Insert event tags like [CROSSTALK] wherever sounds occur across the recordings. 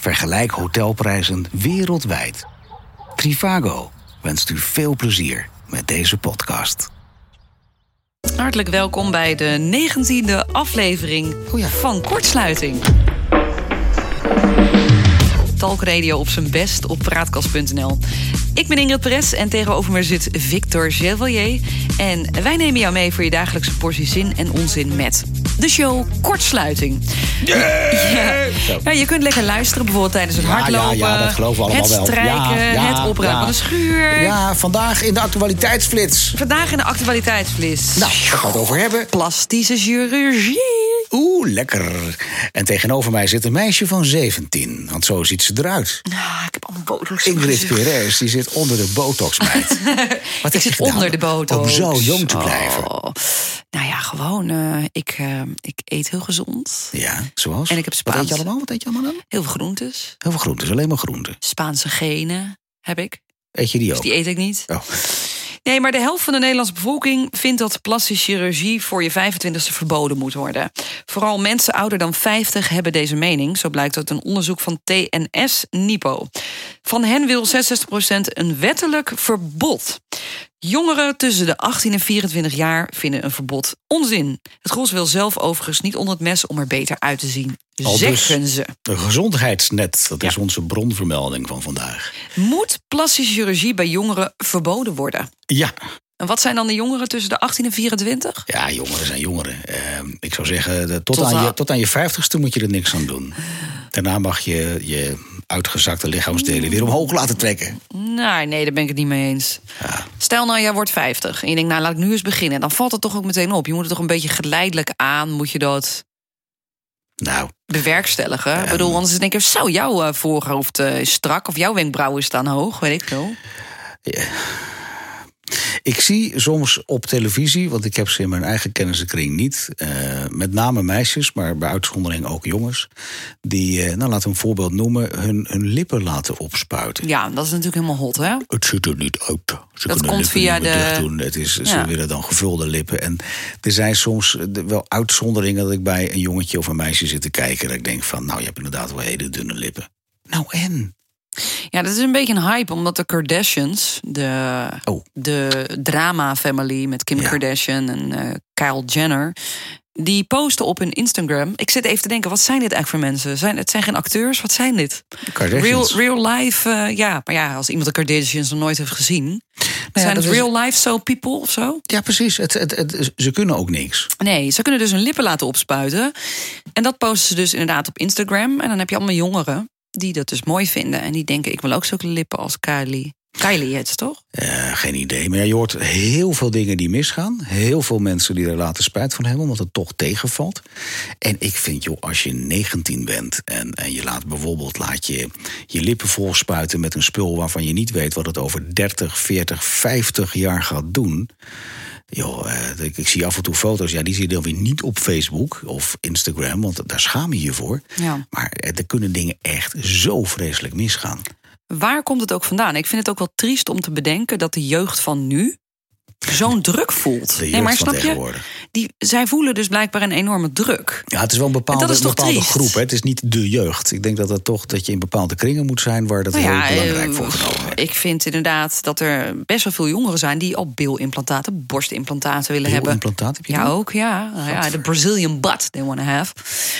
Vergelijk hotelprijzen wereldwijd. Trivago wenst u veel plezier met deze podcast. Hartelijk welkom bij de negentiende aflevering Oh van Kortsluiting. Talkradio op zijn best op praatkast.nl. Ik ben Ingrid Perez en tegenover me zit Victor Chevalier. En wij nemen jou mee voor je dagelijkse portie zin en onzin met de show Kortsluiting. Ja. Ja, je kunt lekker luisteren, bijvoorbeeld tijdens het Ja, ja, hardlopen. ja, dat geloven we allemaal het wel. strijken, Ja, ja, het opruimen van de schuur. Ja, vandaag in de actualiteitsflits. Vandaag in de actualiteitsvlis. Nou, daar gaan we het over hebben. Plastische chirurgie. Oeh, lekker. En tegenover mij zit een meisje van 17. Want zo ziet ze eruit. Ah, ik heb allemaal botox. Ingrid. Perez, die zit onder de botox-meid. [LAUGHS] Wat Ik zit onder de botox. Om zo jong te blijven. Oh. Nou ja, gewoon. eh, ik, eh, ik eet heel gezond. Ja, zoals? En ik heb Wat eet je Spaans. allemaal? Wat eet je allemaal dan? Heel veel groentes. Heel veel groenten, alleen maar groenten. Spaanse genen heb ik. Eet je die Dus ook? die eet ik niet. Oh. Nee, maar de helft van de Nederlandse bevolking vindt dat plastische chirurgie voor je 25e verboden moet worden. Vooral mensen ouder dan 50 hebben deze mening. Zo blijkt uit een onderzoek van TNS Nipo. Van hen wil 66% een wettelijk verbod. Jongeren tussen de 18 en 24 jaar vinden een verbod onzin. Het gros wil zelf overigens niet onder het mes om er beter uit te zien. Al dus. Zeggen ze. Een gezondheidsnet, dat is onze bronvermelding van vandaag. Moet plastische chirurgie bij jongeren verboden worden? Ja, En wat zijn dan de jongeren tussen de 18 en 24? ja jongeren zijn jongeren. Eh, ik zou zeggen, de- tot, Tot aan aan- je, tot aan je vijftigste moet je er niks aan doen. Daarna mag je je uitgezakte lichaamsdelen weer omhoog laten trekken. Nee, nee, daar ben ik het niet mee eens. Ja. Stel nou, jij wordt 50 en je denkt, nou laat ik nu eens beginnen. Dan valt het toch ook meteen op. Je moet het toch een beetje geleidelijk aan, moet je dat Nou, bewerkstelligen. Ik bedoel, anders denk ik, zo, jouw eh, voorhoofd eh, is strak of jouw wenkbrauwen staan hoog, weet ik veel. Ik zie soms op televisie, want ik heb ze in mijn eigen kennissenkring niet, eh, met name meisjes, maar bij uitzondering ook jongens, die, eh, nou laten we een voorbeeld noemen, hun, hun lippen laten opspuiten. Ja, dat is natuurlijk helemaal hot, hè? Het ziet er niet uit. Ze Dat komt via de- doen. Het is, Ze willen dan gevulde lippen. En er zijn soms eh, wel uitzonderingen dat ik bij een jongetje of een meisje zit te kijken. Dat ik denk van, nou, je hebt inderdaad wel hele dunne lippen. Nou en? Ja, dat is een beetje een hype, omdat de Kardashians, de, Oh. de drama-family met Kim Ja. Kardashian en eh, Kyle Jenner, die posten op hun Instagram. Ik zit even te denken, wat zijn dit eigenlijk voor mensen? Zijn, het zijn geen acteurs, wat zijn dit? Real, real life, eh, ja. Maar ja, als iemand de Kardashians nog nooit heeft gezien. zijn dat het is- real life so people of zo? Ja, precies. Het, het, het- ze kunnen ook niks. Nee, ze kunnen dus hun lippen laten opspuiten. En dat posten ze dus inderdaad op Instagram. En dan heb je allemaal jongeren die dat dus mooi vinden. En die denken, ik wil ook zulke lippen als Kylie. Kylie heet ze toch? Eh, geen idee. Maar je hoort heel veel dingen die misgaan. Heel veel mensen die er later spijt van hebben, omdat het toch tegenvalt. En ik vind, joh, als je 19 bent en, en je laat bijvoorbeeld laat je, je lippen vol spuiten met een spul waarvan je niet weet wat het over 30, 40, 50 jaar gaat doen. Joh, eh, ik, ik zie af en toe foto's, ja, die zie je dan weer niet op Facebook of Instagram, want daar schaam je je voor. Ja. Maar eh, er kunnen dingen echt zo vreselijk misgaan. Waar komt het ook vandaan? Ik vind het ook wel triest om te bedenken dat de jeugd van nu zo'n druk voelt. Nee, maar snap je? Die, zij voelen dus blijkbaar een enorme druk. Ja, het is wel een bepaalde, dat is toch bepaalde triest? groep. Hè? Het is niet de jeugd. Ik denk dat het toch dat je in bepaalde kringen moet zijn waar dat Nou ja, heel belangrijk eh, voor genomen wordt. Ik vind inderdaad dat er best wel veel jongeren zijn die al bilimplantaten, borstimplantaten willen hebben. Bilimplantaat heb je Ja, ook, ja. Nou ja. De Brazilian butt they want to have.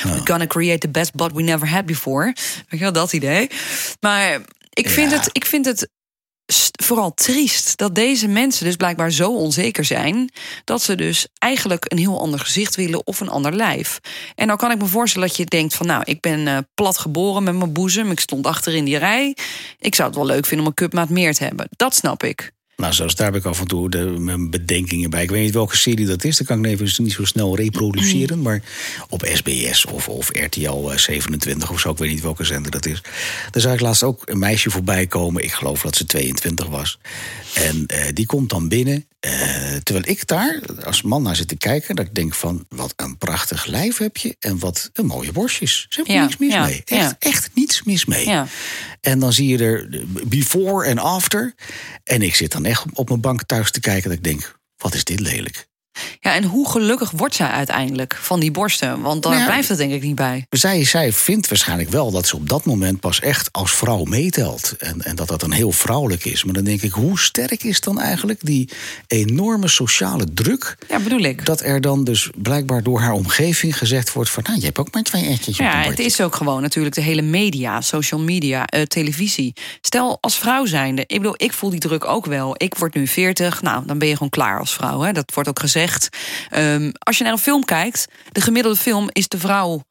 We're gonna create the best butt we never had before. Weet je wel, dat idee. Maar ik vind Ja. het, ik vind het vooral triest dat deze mensen dus blijkbaar zo onzeker zijn... dat ze dus eigenlijk een heel ander gezicht willen of een ander lijf. En dan kan ik me voorstellen dat je denkt van... nou, ik ben eh, plat geboren met mijn boezem, ik stond achter in die rij. Ik zou het wel leuk vinden om een cupmaat meer te hebben. Dat snap ik. Nou, zelfs daar heb ik af en toe de, mijn bedenkingen bij. Ik weet niet welke serie dat is. Dat kan ik even niet zo snel reproduceren. Mm. Maar op SBS of, of RTL 27 of zo. Ik weet niet welke zender dat is. Daar zag ik laatst ook een meisje voorbij komen. Ik geloof dat ze 22 was. En eh, die komt dan binnen. Eh, terwijl ik daar als man naar zit te kijken. Dat ik denk van, wat een prachtig lijf heb je. En wat een mooie borstjes. Ze hebben Ja, niks mis ja, mee. Echt, ja. echt niets mis mee. Ja. En dan zie je er before en after. En ik zit dan echt op mijn bank thuis te kijken dat ik denk, wat is dit lelijk. Ja, en hoe gelukkig wordt zij uiteindelijk van die borsten? Want daar Nou ja, blijft het denk ik niet bij. Zij, zij vindt waarschijnlijk wel dat ze op dat moment pas echt als vrouw meetelt. En, en dat dat dan heel vrouwelijk is. Maar dan denk ik, hoe sterk is dan eigenlijk die enorme sociale druk? Ja, bedoel ik. Dat er dan dus blijkbaar door haar omgeving gezegd wordt van... nou, je hebt ook maar twee echtjes op Ja, een het is ook gewoon natuurlijk de hele media, social media, eh, televisie. Stel als vrouw zijnde, ik bedoel, ik voel die druk ook wel. Ik word nu 40, nou, dan ben je gewoon klaar als vrouw. Hè? Dat wordt ook gezegd. Ehm, als je naar een film kijkt, de gemiddelde film is de vrouw.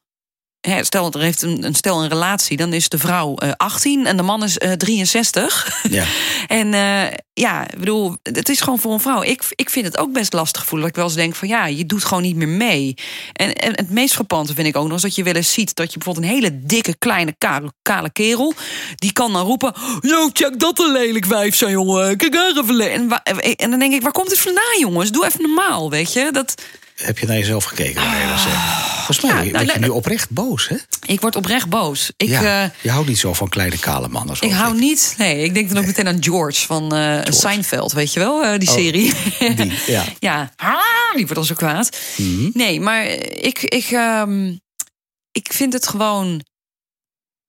Stel, er heeft een, een stel een relatie, dan is de vrouw eh, 18 en de man is eh, 63. [LAUGHS] Ja. En eh, ja, ik bedoel, het is gewoon voor een vrouw. Ik, ik vind het ook best lastig voelen. Dat ik wel eens denk van ja, je doet gewoon niet meer mee. En, en het meest frappante vind ik ook nog eens dat je wel eens ziet dat je bijvoorbeeld een hele dikke, kleine, kale, kerel. die kan dan roepen: Yo, check dat een lelijk wijf zijn, jongen. Kijk daar even. le-" En, en dan denk ik: waar komt het vandaan, jongens? Doe even normaal, weet je? Dat, Heb je naar jezelf gekeken? zeggen? Volgens mij Ja, ben nou, je le- nu oprecht boos, hè? ik word oprecht boos. Ik, ja, eh, je houdt niet zo van kleine kale mannen. Ik hou niet. Nee, ik denk dan ook meteen aan George van eh Seinfeld, weet je wel, eh, die Oh, serie. die, [LAUGHS] ja. ja, Ah, die wordt dan zo kwaad. Mhm. Nee, maar ik, ik, ehm, ik vind het gewoon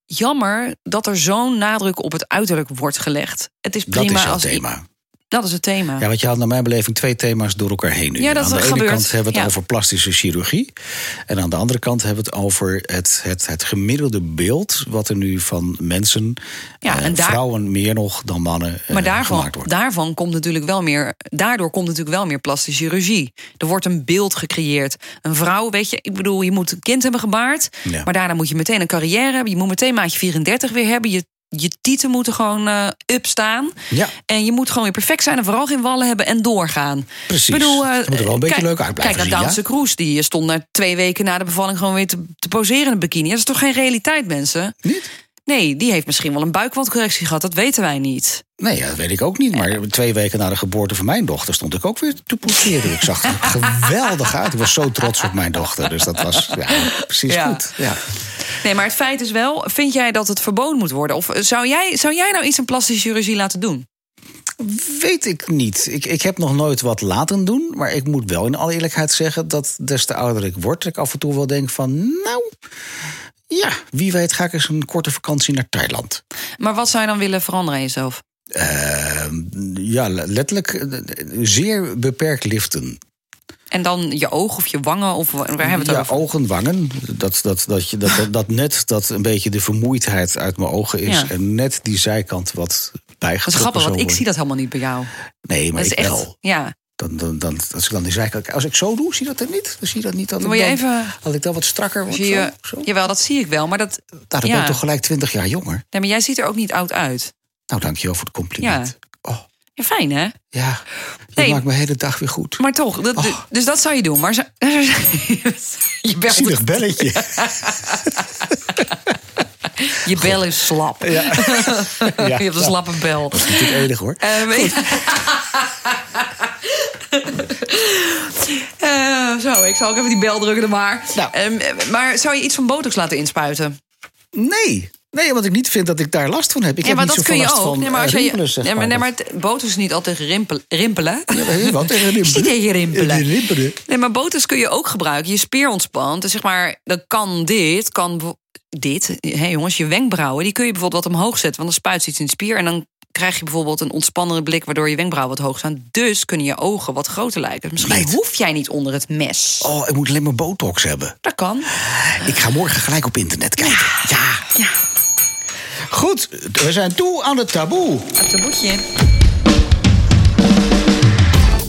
jammer dat er zo'n nadruk op het uiterlijk wordt gelegd. Het is Dat prima is jouw als thema. Dat is het thema. Ja, want je had naar mijn beleving twee thema's door elkaar heen nu. Ja, dat aan de ene kant hebben we het Ja. over plastische chirurgie. En aan de andere kant hebben we het over het, het, het gemiddelde beeld... wat er nu van mensen, Ja, eh, en daar- vrouwen meer nog dan mannen eh, Maar daarvan, gemaakt wordt. daarvan komt natuurlijk wel meer. Daardoor komt natuurlijk wel meer plastische chirurgie. Er wordt een beeld gecreëerd. Een vrouw, weet je, ik bedoel, je moet een kind hebben gebaard. Ja. Maar daarna moet je meteen een carrière hebben. Je moet meteen maatje 34 weer hebben. Je, je tieten moeten gewoon eh up staan. Ja. En je moet gewoon weer perfect zijn en vooral geen wallen hebben en doorgaan. Precies. Ik bedoel, eh, moet er wel een beetje leuk uit blijven Kijk naar zien, Daanse ja? Kroes. Die stond na twee weken na de bevalling gewoon weer te, te poseren in een bikini. Dat is toch geen realiteit, mensen? Niet? Nee, die heeft misschien wel een buikwandcorrectie gehad. Dat weten wij niet. Nee, dat weet ik ook niet. Maar twee weken na de geboorte van mijn dochter stond ik ook weer te poseren. Ik zag er [LAUGHS] geweldig uit. Ik was zo trots op mijn dochter. Dus dat was ja, precies Ja. goed. Ja. Nee, maar het feit is wel, vind jij dat het verboden moet worden? Of zou jij, zou jij nou iets aan plastische chirurgie laten doen? Weet ik niet. Ik, ik heb nog nooit wat laten doen. Maar ik moet wel in alle eerlijkheid zeggen dat des te ouder ik word, ik af en toe wel denk van. Nou, ja, wie weet ga ik eens een korte vakantie naar Thailand. Maar wat zou je dan willen veranderen aan jezelf? Eh, ja, letterlijk eh, zeer beperkt liften. En dan je oog of je wangen? Of waar hebben we het ja, over? ogen, wangen. Dat, dat, dat, je, dat, dat, net dat een beetje de vermoeidheid uit mijn ogen is. Ja. En net die zijkant wat Dat is bijgetrokken grappig, want ik zie dat helemaal niet bij jou. Nee, maar Dat is ik echt. wel. Ja. Dan, dan, dan, als ik dan die zijkant... Als ik zo doe, zie je dat er niet? Dan zie je dat niet. Dat Moet je dan, even- Dat ik dan wat strakker word. Je, zo, zo. jawel, dat zie ik wel. Maar dat. Nou, dan ben ja. ik toch gelijk 20 jaar jonger. Nee, maar jij ziet er ook niet oud uit. Nou, dankjewel voor het compliment. Oh, Ja, fijn hè? ja, Nee. maakt mijn hele dag weer goed. Maar toch, dat, Oh. dus dat zou je doen. Maar zo- [LAUGHS] je, belt, Zielig belletje. [LAUGHS] je bel is slap. ja. [LAUGHS] ja. je hebt een slappe bel. Dat is het enige hoor. Ehm, Eh, zo, ik zal ook even die bel drukken maar. Nou. Ehm, maar zou je iets van botox laten inspuiten? Nee. Nee, want ik niet vind dat ik daar last van heb. Ik ja, heb maar niet dat kun je ook. Nee, maar als eh, je, rimpelen, zeg nee, maar, nee, maar. is niet altijd rimpel, rimpelen. [LAUGHS] Ja, wat tegen rimpelen? [LAUGHS] Niet tegen rimpelen. Rimpelen. Nee, maar botox kun je ook gebruiken. Je spier ontspant. Dus zeg maar, dan kan dit, kan dit. Hé jongens, je wenkbrauwen, die kun je bijvoorbeeld wat omhoog zetten. Want dan spuit iets in de spier. En dan krijg je bijvoorbeeld een ontspannende blik... waardoor je wenkbrauwen wat hoog staan. Dus kunnen je ogen wat groter lijken. Dus misschien Meid. hoef jij niet onder het mes. Oh, ik moet alleen maar botox hebben. Dat kan. Ik ga morgen gelijk op internet kijken. Ja. Ja, Goed, we zijn toe aan het taboe. het taboetje.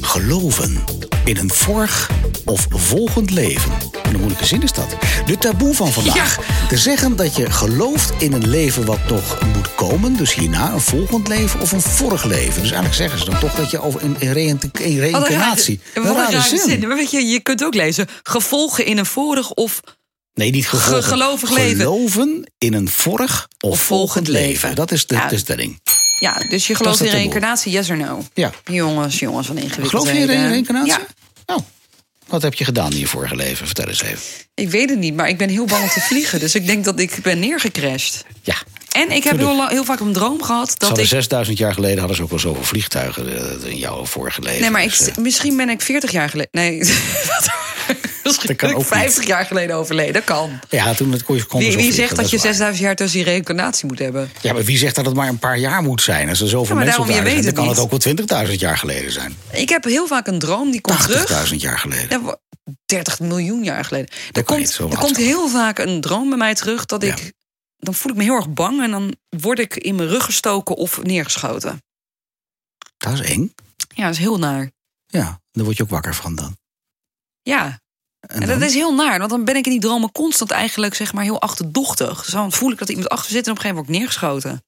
Geloven in een vorig of volgend leven. En een moeilijke zin is dat. De taboe van vandaag. Te zeggen dat je gelooft in een leven wat nog moet komen. Dus hierna een volgend leven of een vorig leven. Dus eigenlijk zeggen ze dan toch dat je over in, in, reïn- in reïncarnatie... Wat Een een zin. zin. Maar weet je, je kunt ook lezen... gevolgen in een vorig of... Nee, niet gevolgen. Ge- gelovig leven. Geloven in een vorig of, Of volgend leven. Dat is de, Ja. de stelling. Ja, dus je gelooft in reïncarnatie, yes or no? Ja. Jongens, jongens, van ingewikkeld. Geloof je in re- reïncarnatie? Ja. Nou, wat heb je gedaan in je vorige leven? Vertel eens even. Ik weet het niet, maar ik ben heel bang om te vliegen. Dus ik denk dat ik ben neergecrashed. Ja, En ik heb heel, vaak een droom gehad dat ik 6000 jaar geleden hadden ze ook wel zoveel vliegtuigen eh, in jouw vorige leven. Nee, maar ik, Dus, eh, misschien ben ik 40 jaar geleden. Nee, [LAUGHS] misschien Dat kan ben ik ook 50 jaar geleden overleden. Dat kan. ja, toen het kon je Wie, wie zegt dat je is waar. 6000 jaar tussen die reïncarnatie moet hebben? Ja, maar wie zegt dat het maar een paar jaar moet zijn? Als er zoveel Ja, mensen op je zijn, dan weet kan het het ook wel 20.000 jaar geleden zijn. 80.000 Ik heb heel vaak een droom die komt terug. jaar geleden. Ja, wa- 30 miljoen jaar geleden. Er komt, er komt heel vaak een droom bij mij terug dat Ja. ik. Dan voel ik me heel erg bang en dan word ik in mijn rug gestoken of neergeschoten. Dat is eng. Ja, dat is heel naar. Ja, daar word je ook wakker van dan. Ja, En dat is heel naar, want dan ben ik in die dromen constant eigenlijk zeg maar heel achterdochtig. Dus dan voel ik dat iemand achter zit en op een gegeven moment word ik neergeschoten.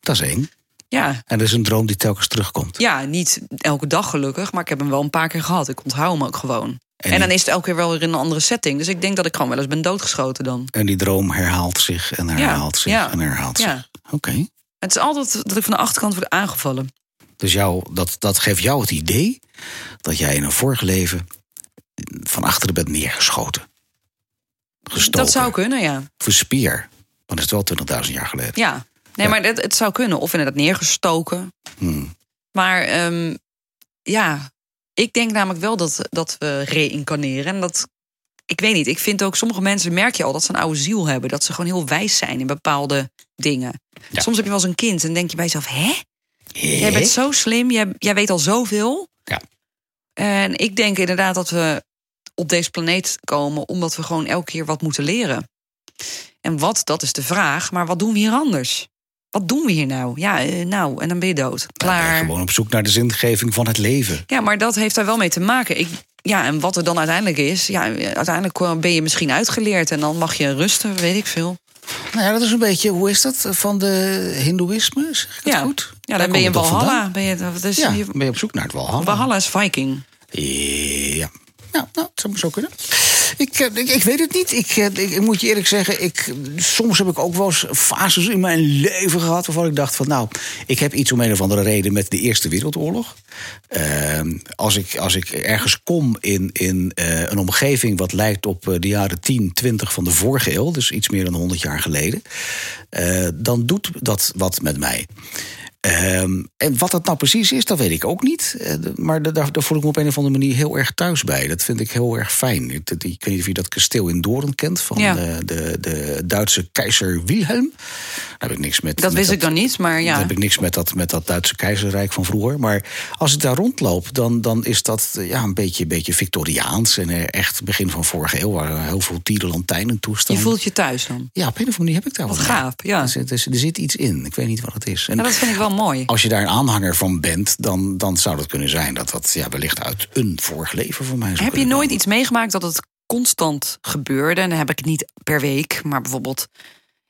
Dat is eng. Ja, En dat is een droom die telkens terugkomt. ja, niet elke dag gelukkig, maar ik heb hem wel een paar keer gehad. Ik onthoud hem ook gewoon. En En, dan is het elke keer wel weer in een andere setting. Dus ik denk dat ik gewoon wel eens ben doodgeschoten dan. En die droom herhaalt zich en herhaalt zich ja, en herhaalt ja. zich. Oké. Het is altijd dat ik van de achterkant word aangevallen. Dus jou, dat, dat geeft jou het idee dat jij in een vorig leven van achteren bent neergeschoten. Gestoken. Dat zou kunnen, ja. Een speer. Dan is het wel 20.000 jaar geleden. Ja, nee, Ja. maar het, het zou kunnen. Of inderdaad neergestoken. Hmm. Maar ehm, ja, ik denk namelijk wel dat, dat we reïncarneren. En dat, ik weet niet, ik vind ook sommige mensen merk je al dat ze een oude ziel hebben. Dat ze gewoon heel wijs zijn in bepaalde dingen. Ja. Soms heb je wel eens een kind en denk je bij jezelf, hè? Jij bent zo slim, jij, jij weet al zoveel. Ja. En ik denk inderdaad dat we op deze planeet komen omdat we gewoon elke keer wat moeten leren. En wat, dat is de vraag. Maar wat doen we hier anders? Wat doen we hier nou? Ja, eh, nou, en dan ben je dood. Klaar. gewoon op zoek naar de zingeving van het leven. Ja, maar dat heeft daar wel mee te maken. Ik, ja, en wat er dan uiteindelijk is, ja, uiteindelijk ben je misschien uitgeleerd en dan mag je rusten, weet ik veel. Nou ja, dat is een beetje, hoe is dat? Van de Hindoeïsme, zeg ik het Ja. goed? Ja, dan ben je in het Valhalla. Ben je, dat is, Ja, ben je op zoek naar het Walhalla. Valhalla is Viking. Ja. Nou, nou, dat zou maar zo kunnen. Ik, eh, ik, ik weet het niet. Ik, eh, ik, ik moet je eerlijk zeggen, ik, soms heb ik ook wel eens fases in mijn leven gehad... waarvan ik dacht van, nou, ik heb iets om een of andere reden met de Eerste Wereldoorlog. Ehm, als, ik, als ik ergens kom in, in eh, een omgeving wat lijkt op de jaren 10, 20 van de vorige eeuw... dus iets meer dan 100 jaar geleden... dan doet dat wat met mij. Ehm, en wat dat nou precies is, dat weet ik ook niet. Eh, maar da- daar, daar voel ik me op een of andere manier heel erg thuis bij. Dat vind ik heel erg fijn. Ik, ik weet niet of je dat kasteel in Doorn kent van Ja. de, de, de Duitse keizer Wilhelm. Heb ik niks met. Dat met wist ik dan niet, maar ja. heb ik niks met dat, met dat Duitse keizerrijk van vroeger. Maar als ik daar rondloop, dan, dan is dat eh, ja, een beetje, beetje Victoriaans. En eh, echt begin van vorige eeuw waren heel veel tierenlantijnen Je toestanden. voelt je thuis dan. Ja, op een of andere manier heb ik daar Wat wat gaaf, ja. Er zit, er zit- er zit iets in. Ik weet niet wat het is. En dat vind ik wel mooi. als je daar een aanhanger van bent, dan, dan zou dat kunnen zijn dat dat ja, wellicht uit een vorig leven voor mij zou Heb je nooit komen. iets meegemaakt dat het constant gebeurde? En dan heb ik het niet per week, maar bijvoorbeeld,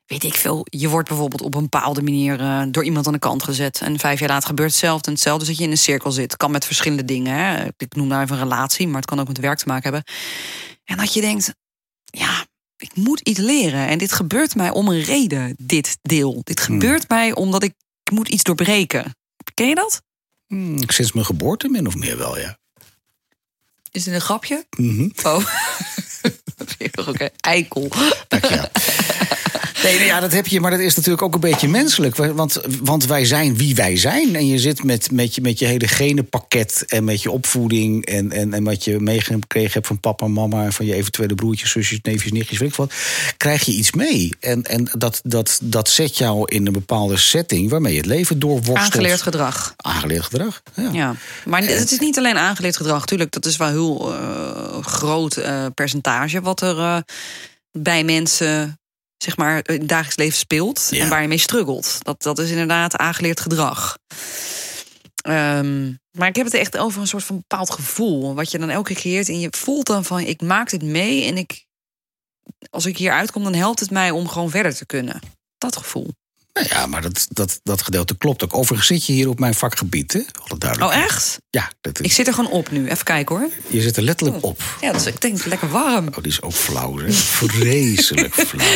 weet ik veel, je wordt bijvoorbeeld op een bepaalde manier eh, door iemand aan de kant gezet. En vijf jaar later gebeurt hetzelfde en hetzelfde. Dus dat je in een cirkel zit. Kan met verschillende dingen. Hè. Ik noem nou even een relatie, maar het kan ook met werk te maken hebben. En dat je denkt, ja, ik moet iets leren. En dit gebeurt mij om een reden, dit deel. Dit Hmm. gebeurt mij omdat ik, ik moet iets doorbreken. Ken je dat? Hmm, sinds mijn geboorte min of meer wel, ja. Is dit een grapje? Mhm. Oh. [LAUGHS] Oké, eikel. Dank je. Nee, ja, dat heb je, maar dat is natuurlijk ook een beetje menselijk. Want, want wij zijn wie wij zijn. En je zit met, met, je, met je hele genenpakket en met je opvoeding... en, en, en wat je meegekregen hebt van papa en mama... en van je eventuele broertjes, zusjes, neefjes, nichtjes, weet ik wat... krijg je iets mee. En, en dat, dat, dat zet jou in een bepaalde setting... waarmee je het leven doorworstelt. Aangeleerd gedrag. Aangeleerd gedrag, ja. Ja, maar het is niet alleen aangeleerd gedrag. Tuurlijk, dat is wel een heel eh, groot eh, percentage wat er eh, bij mensen zeg maar, in het dagelijks leven speelt Ja. en waar je mee struggelt. Dat, dat is inderdaad aangeleerd gedrag. Ehm, maar ik heb het echt over een soort van bepaald gevoel. Wat je dan elke keer creëert. En je voelt dan van, ik maak dit mee. En ik, als ik hier uitkom, dan helpt het mij om gewoon verder te kunnen. Dat gevoel. Nou ja, maar dat, dat, dat gedeelte klopt ook. Overigens zit je hier op mijn vakgebied, hè? Alle duidelijk. Oh, echt? Ja, dat is, Ik zit er gewoon op nu. Even kijken hoor. je zit er letterlijk op. Ja, dus ik denk lekker warm. Oh, die is ook flauw, hè? Vreselijk [LAUGHS] flauw.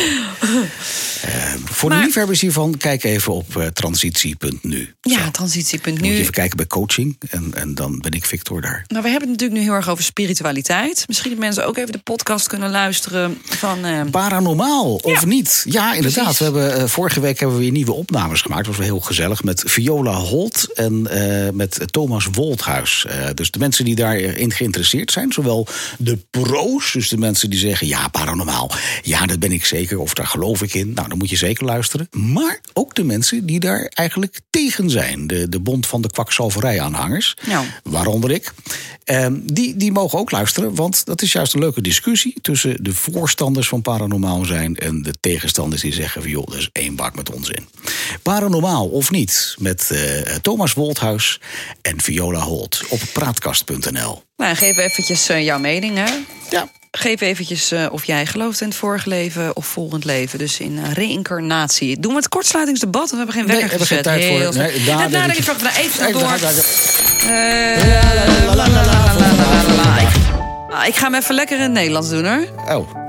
Eh, Voor de liefhebbers hiervan, kijk even op eh, transitie.nu. Ja, transitie.nu. moet je even kijken bij coaching en, en dan ben ik Victor daar. Nou, we hebben het natuurlijk nu heel erg over spiritualiteit. Misschien dat mensen ook even de podcast kunnen luisteren van... eh, Paranormaal, of Ja. niet? Ja, inderdaad. Precies. We hebben, eh, vorige week hebben we weer nieuwe opnames gemaakt. Dat was wel heel gezellig. Met Viola Holt en eh, met Thomas Wolthuis. Eh, dus de mensen die daarin geïnteresseerd zijn. Zowel de pro's, dus de mensen die zeggen... ja, paranormaal, ja, dat ben ik zeker. Of daar geloof ik in. Nou, dan moet je zeker luisteren. Maar ook de mensen die daar eigenlijk tegen zijn. De, de bond van de kwakzalverij-aanhangers. Nou. Waaronder ik. Ehm, die, die mogen ook luisteren, want dat is juist een leuke discussie tussen de voorstanders van paranormaal zijn en de tegenstanders die zeggen: van joh, dat is één bak met onzin. Paranormaal of niet, met eh, Thomas Wolthuis en Viola Holt op praatkast.nl. nou, geef eventjes eh, jouw mening, hè. Ja, Geef eventjes eh, of jij gelooft in het vorige leven of volgend leven. Dus in eh, reïncarnatie. Doen we het kortsluitingsdebat? We hebben geen Nee, wekker hebben geen gezet. tijd voor. Nee, daar Het. Nou, even Even, door. Eh, Ah, Ik ga hem even lekker in het Nederlands doen, hoor. Oh,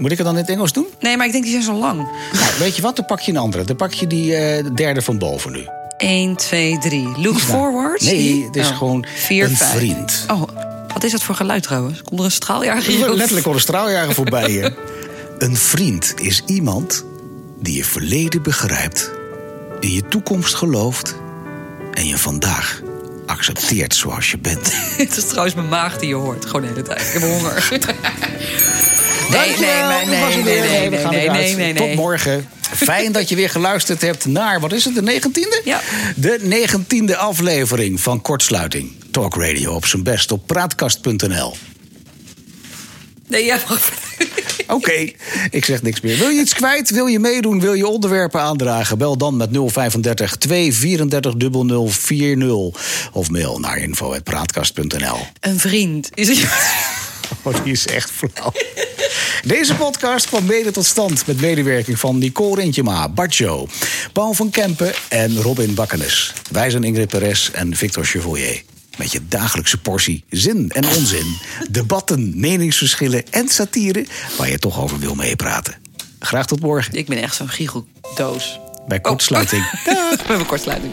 moet ik het dan in het Engels doen? Nee, maar ik denk die zijn zo lang. Nou, weet je wat? Dan pak je een andere. Dan pak je die eh, derde van boven nu. 1, 2, 3. Look forward. Nee, het is Oh. gewoon Vier, een vijf. vriend. Oh, wat is dat voor geluid trouwens? Komt er een straaljager hier? Letterlijk al een straaljager voorbij. hè. [LAUGHS] Een vriend is iemand die je verleden begrijpt, in je toekomst gelooft en je vandaag accepteert zoals je bent. [LAUGHS] Het is trouwens mijn maag die je hoort. Gewoon de hele tijd. Ik heb honger. [LAUGHS] Nee, nee, nee, nee, nee, we gaan nee, eruit. nee, nee, nee. Tot morgen. Fijn dat je weer geluisterd hebt naar, wat is het, de 19e? Ja. De 19e aflevering van Kortsluiting. Talk Radio op zijn best op praatkast.nl. Nee, jij mag... [LAUGHS] Oké, ik zeg niks meer. Wil je iets kwijt? Wil je meedoen? Wil je onderwerpen aandragen? Bel dan met 035 234 0040 of mail naar info.praatkast.nl. Een vriend. Is het... [LAUGHS] Oh, die is echt flauw. Deze podcast kwam mede tot stand met medewerking van Nicole Rintjema, Bart Jo, Paul van Kempen en Robin Bakkenes. Wij zijn Ingrid Perez en Victor Chevalier. Met je dagelijkse portie zin en onzin, debatten, meningsverschillen en satire waar je toch over wil meepraten. Graag tot morgen Ik ben echt zo'n giecheldoos. bij Kortsluiting. [LAUGHS] We hebben kortsluiting.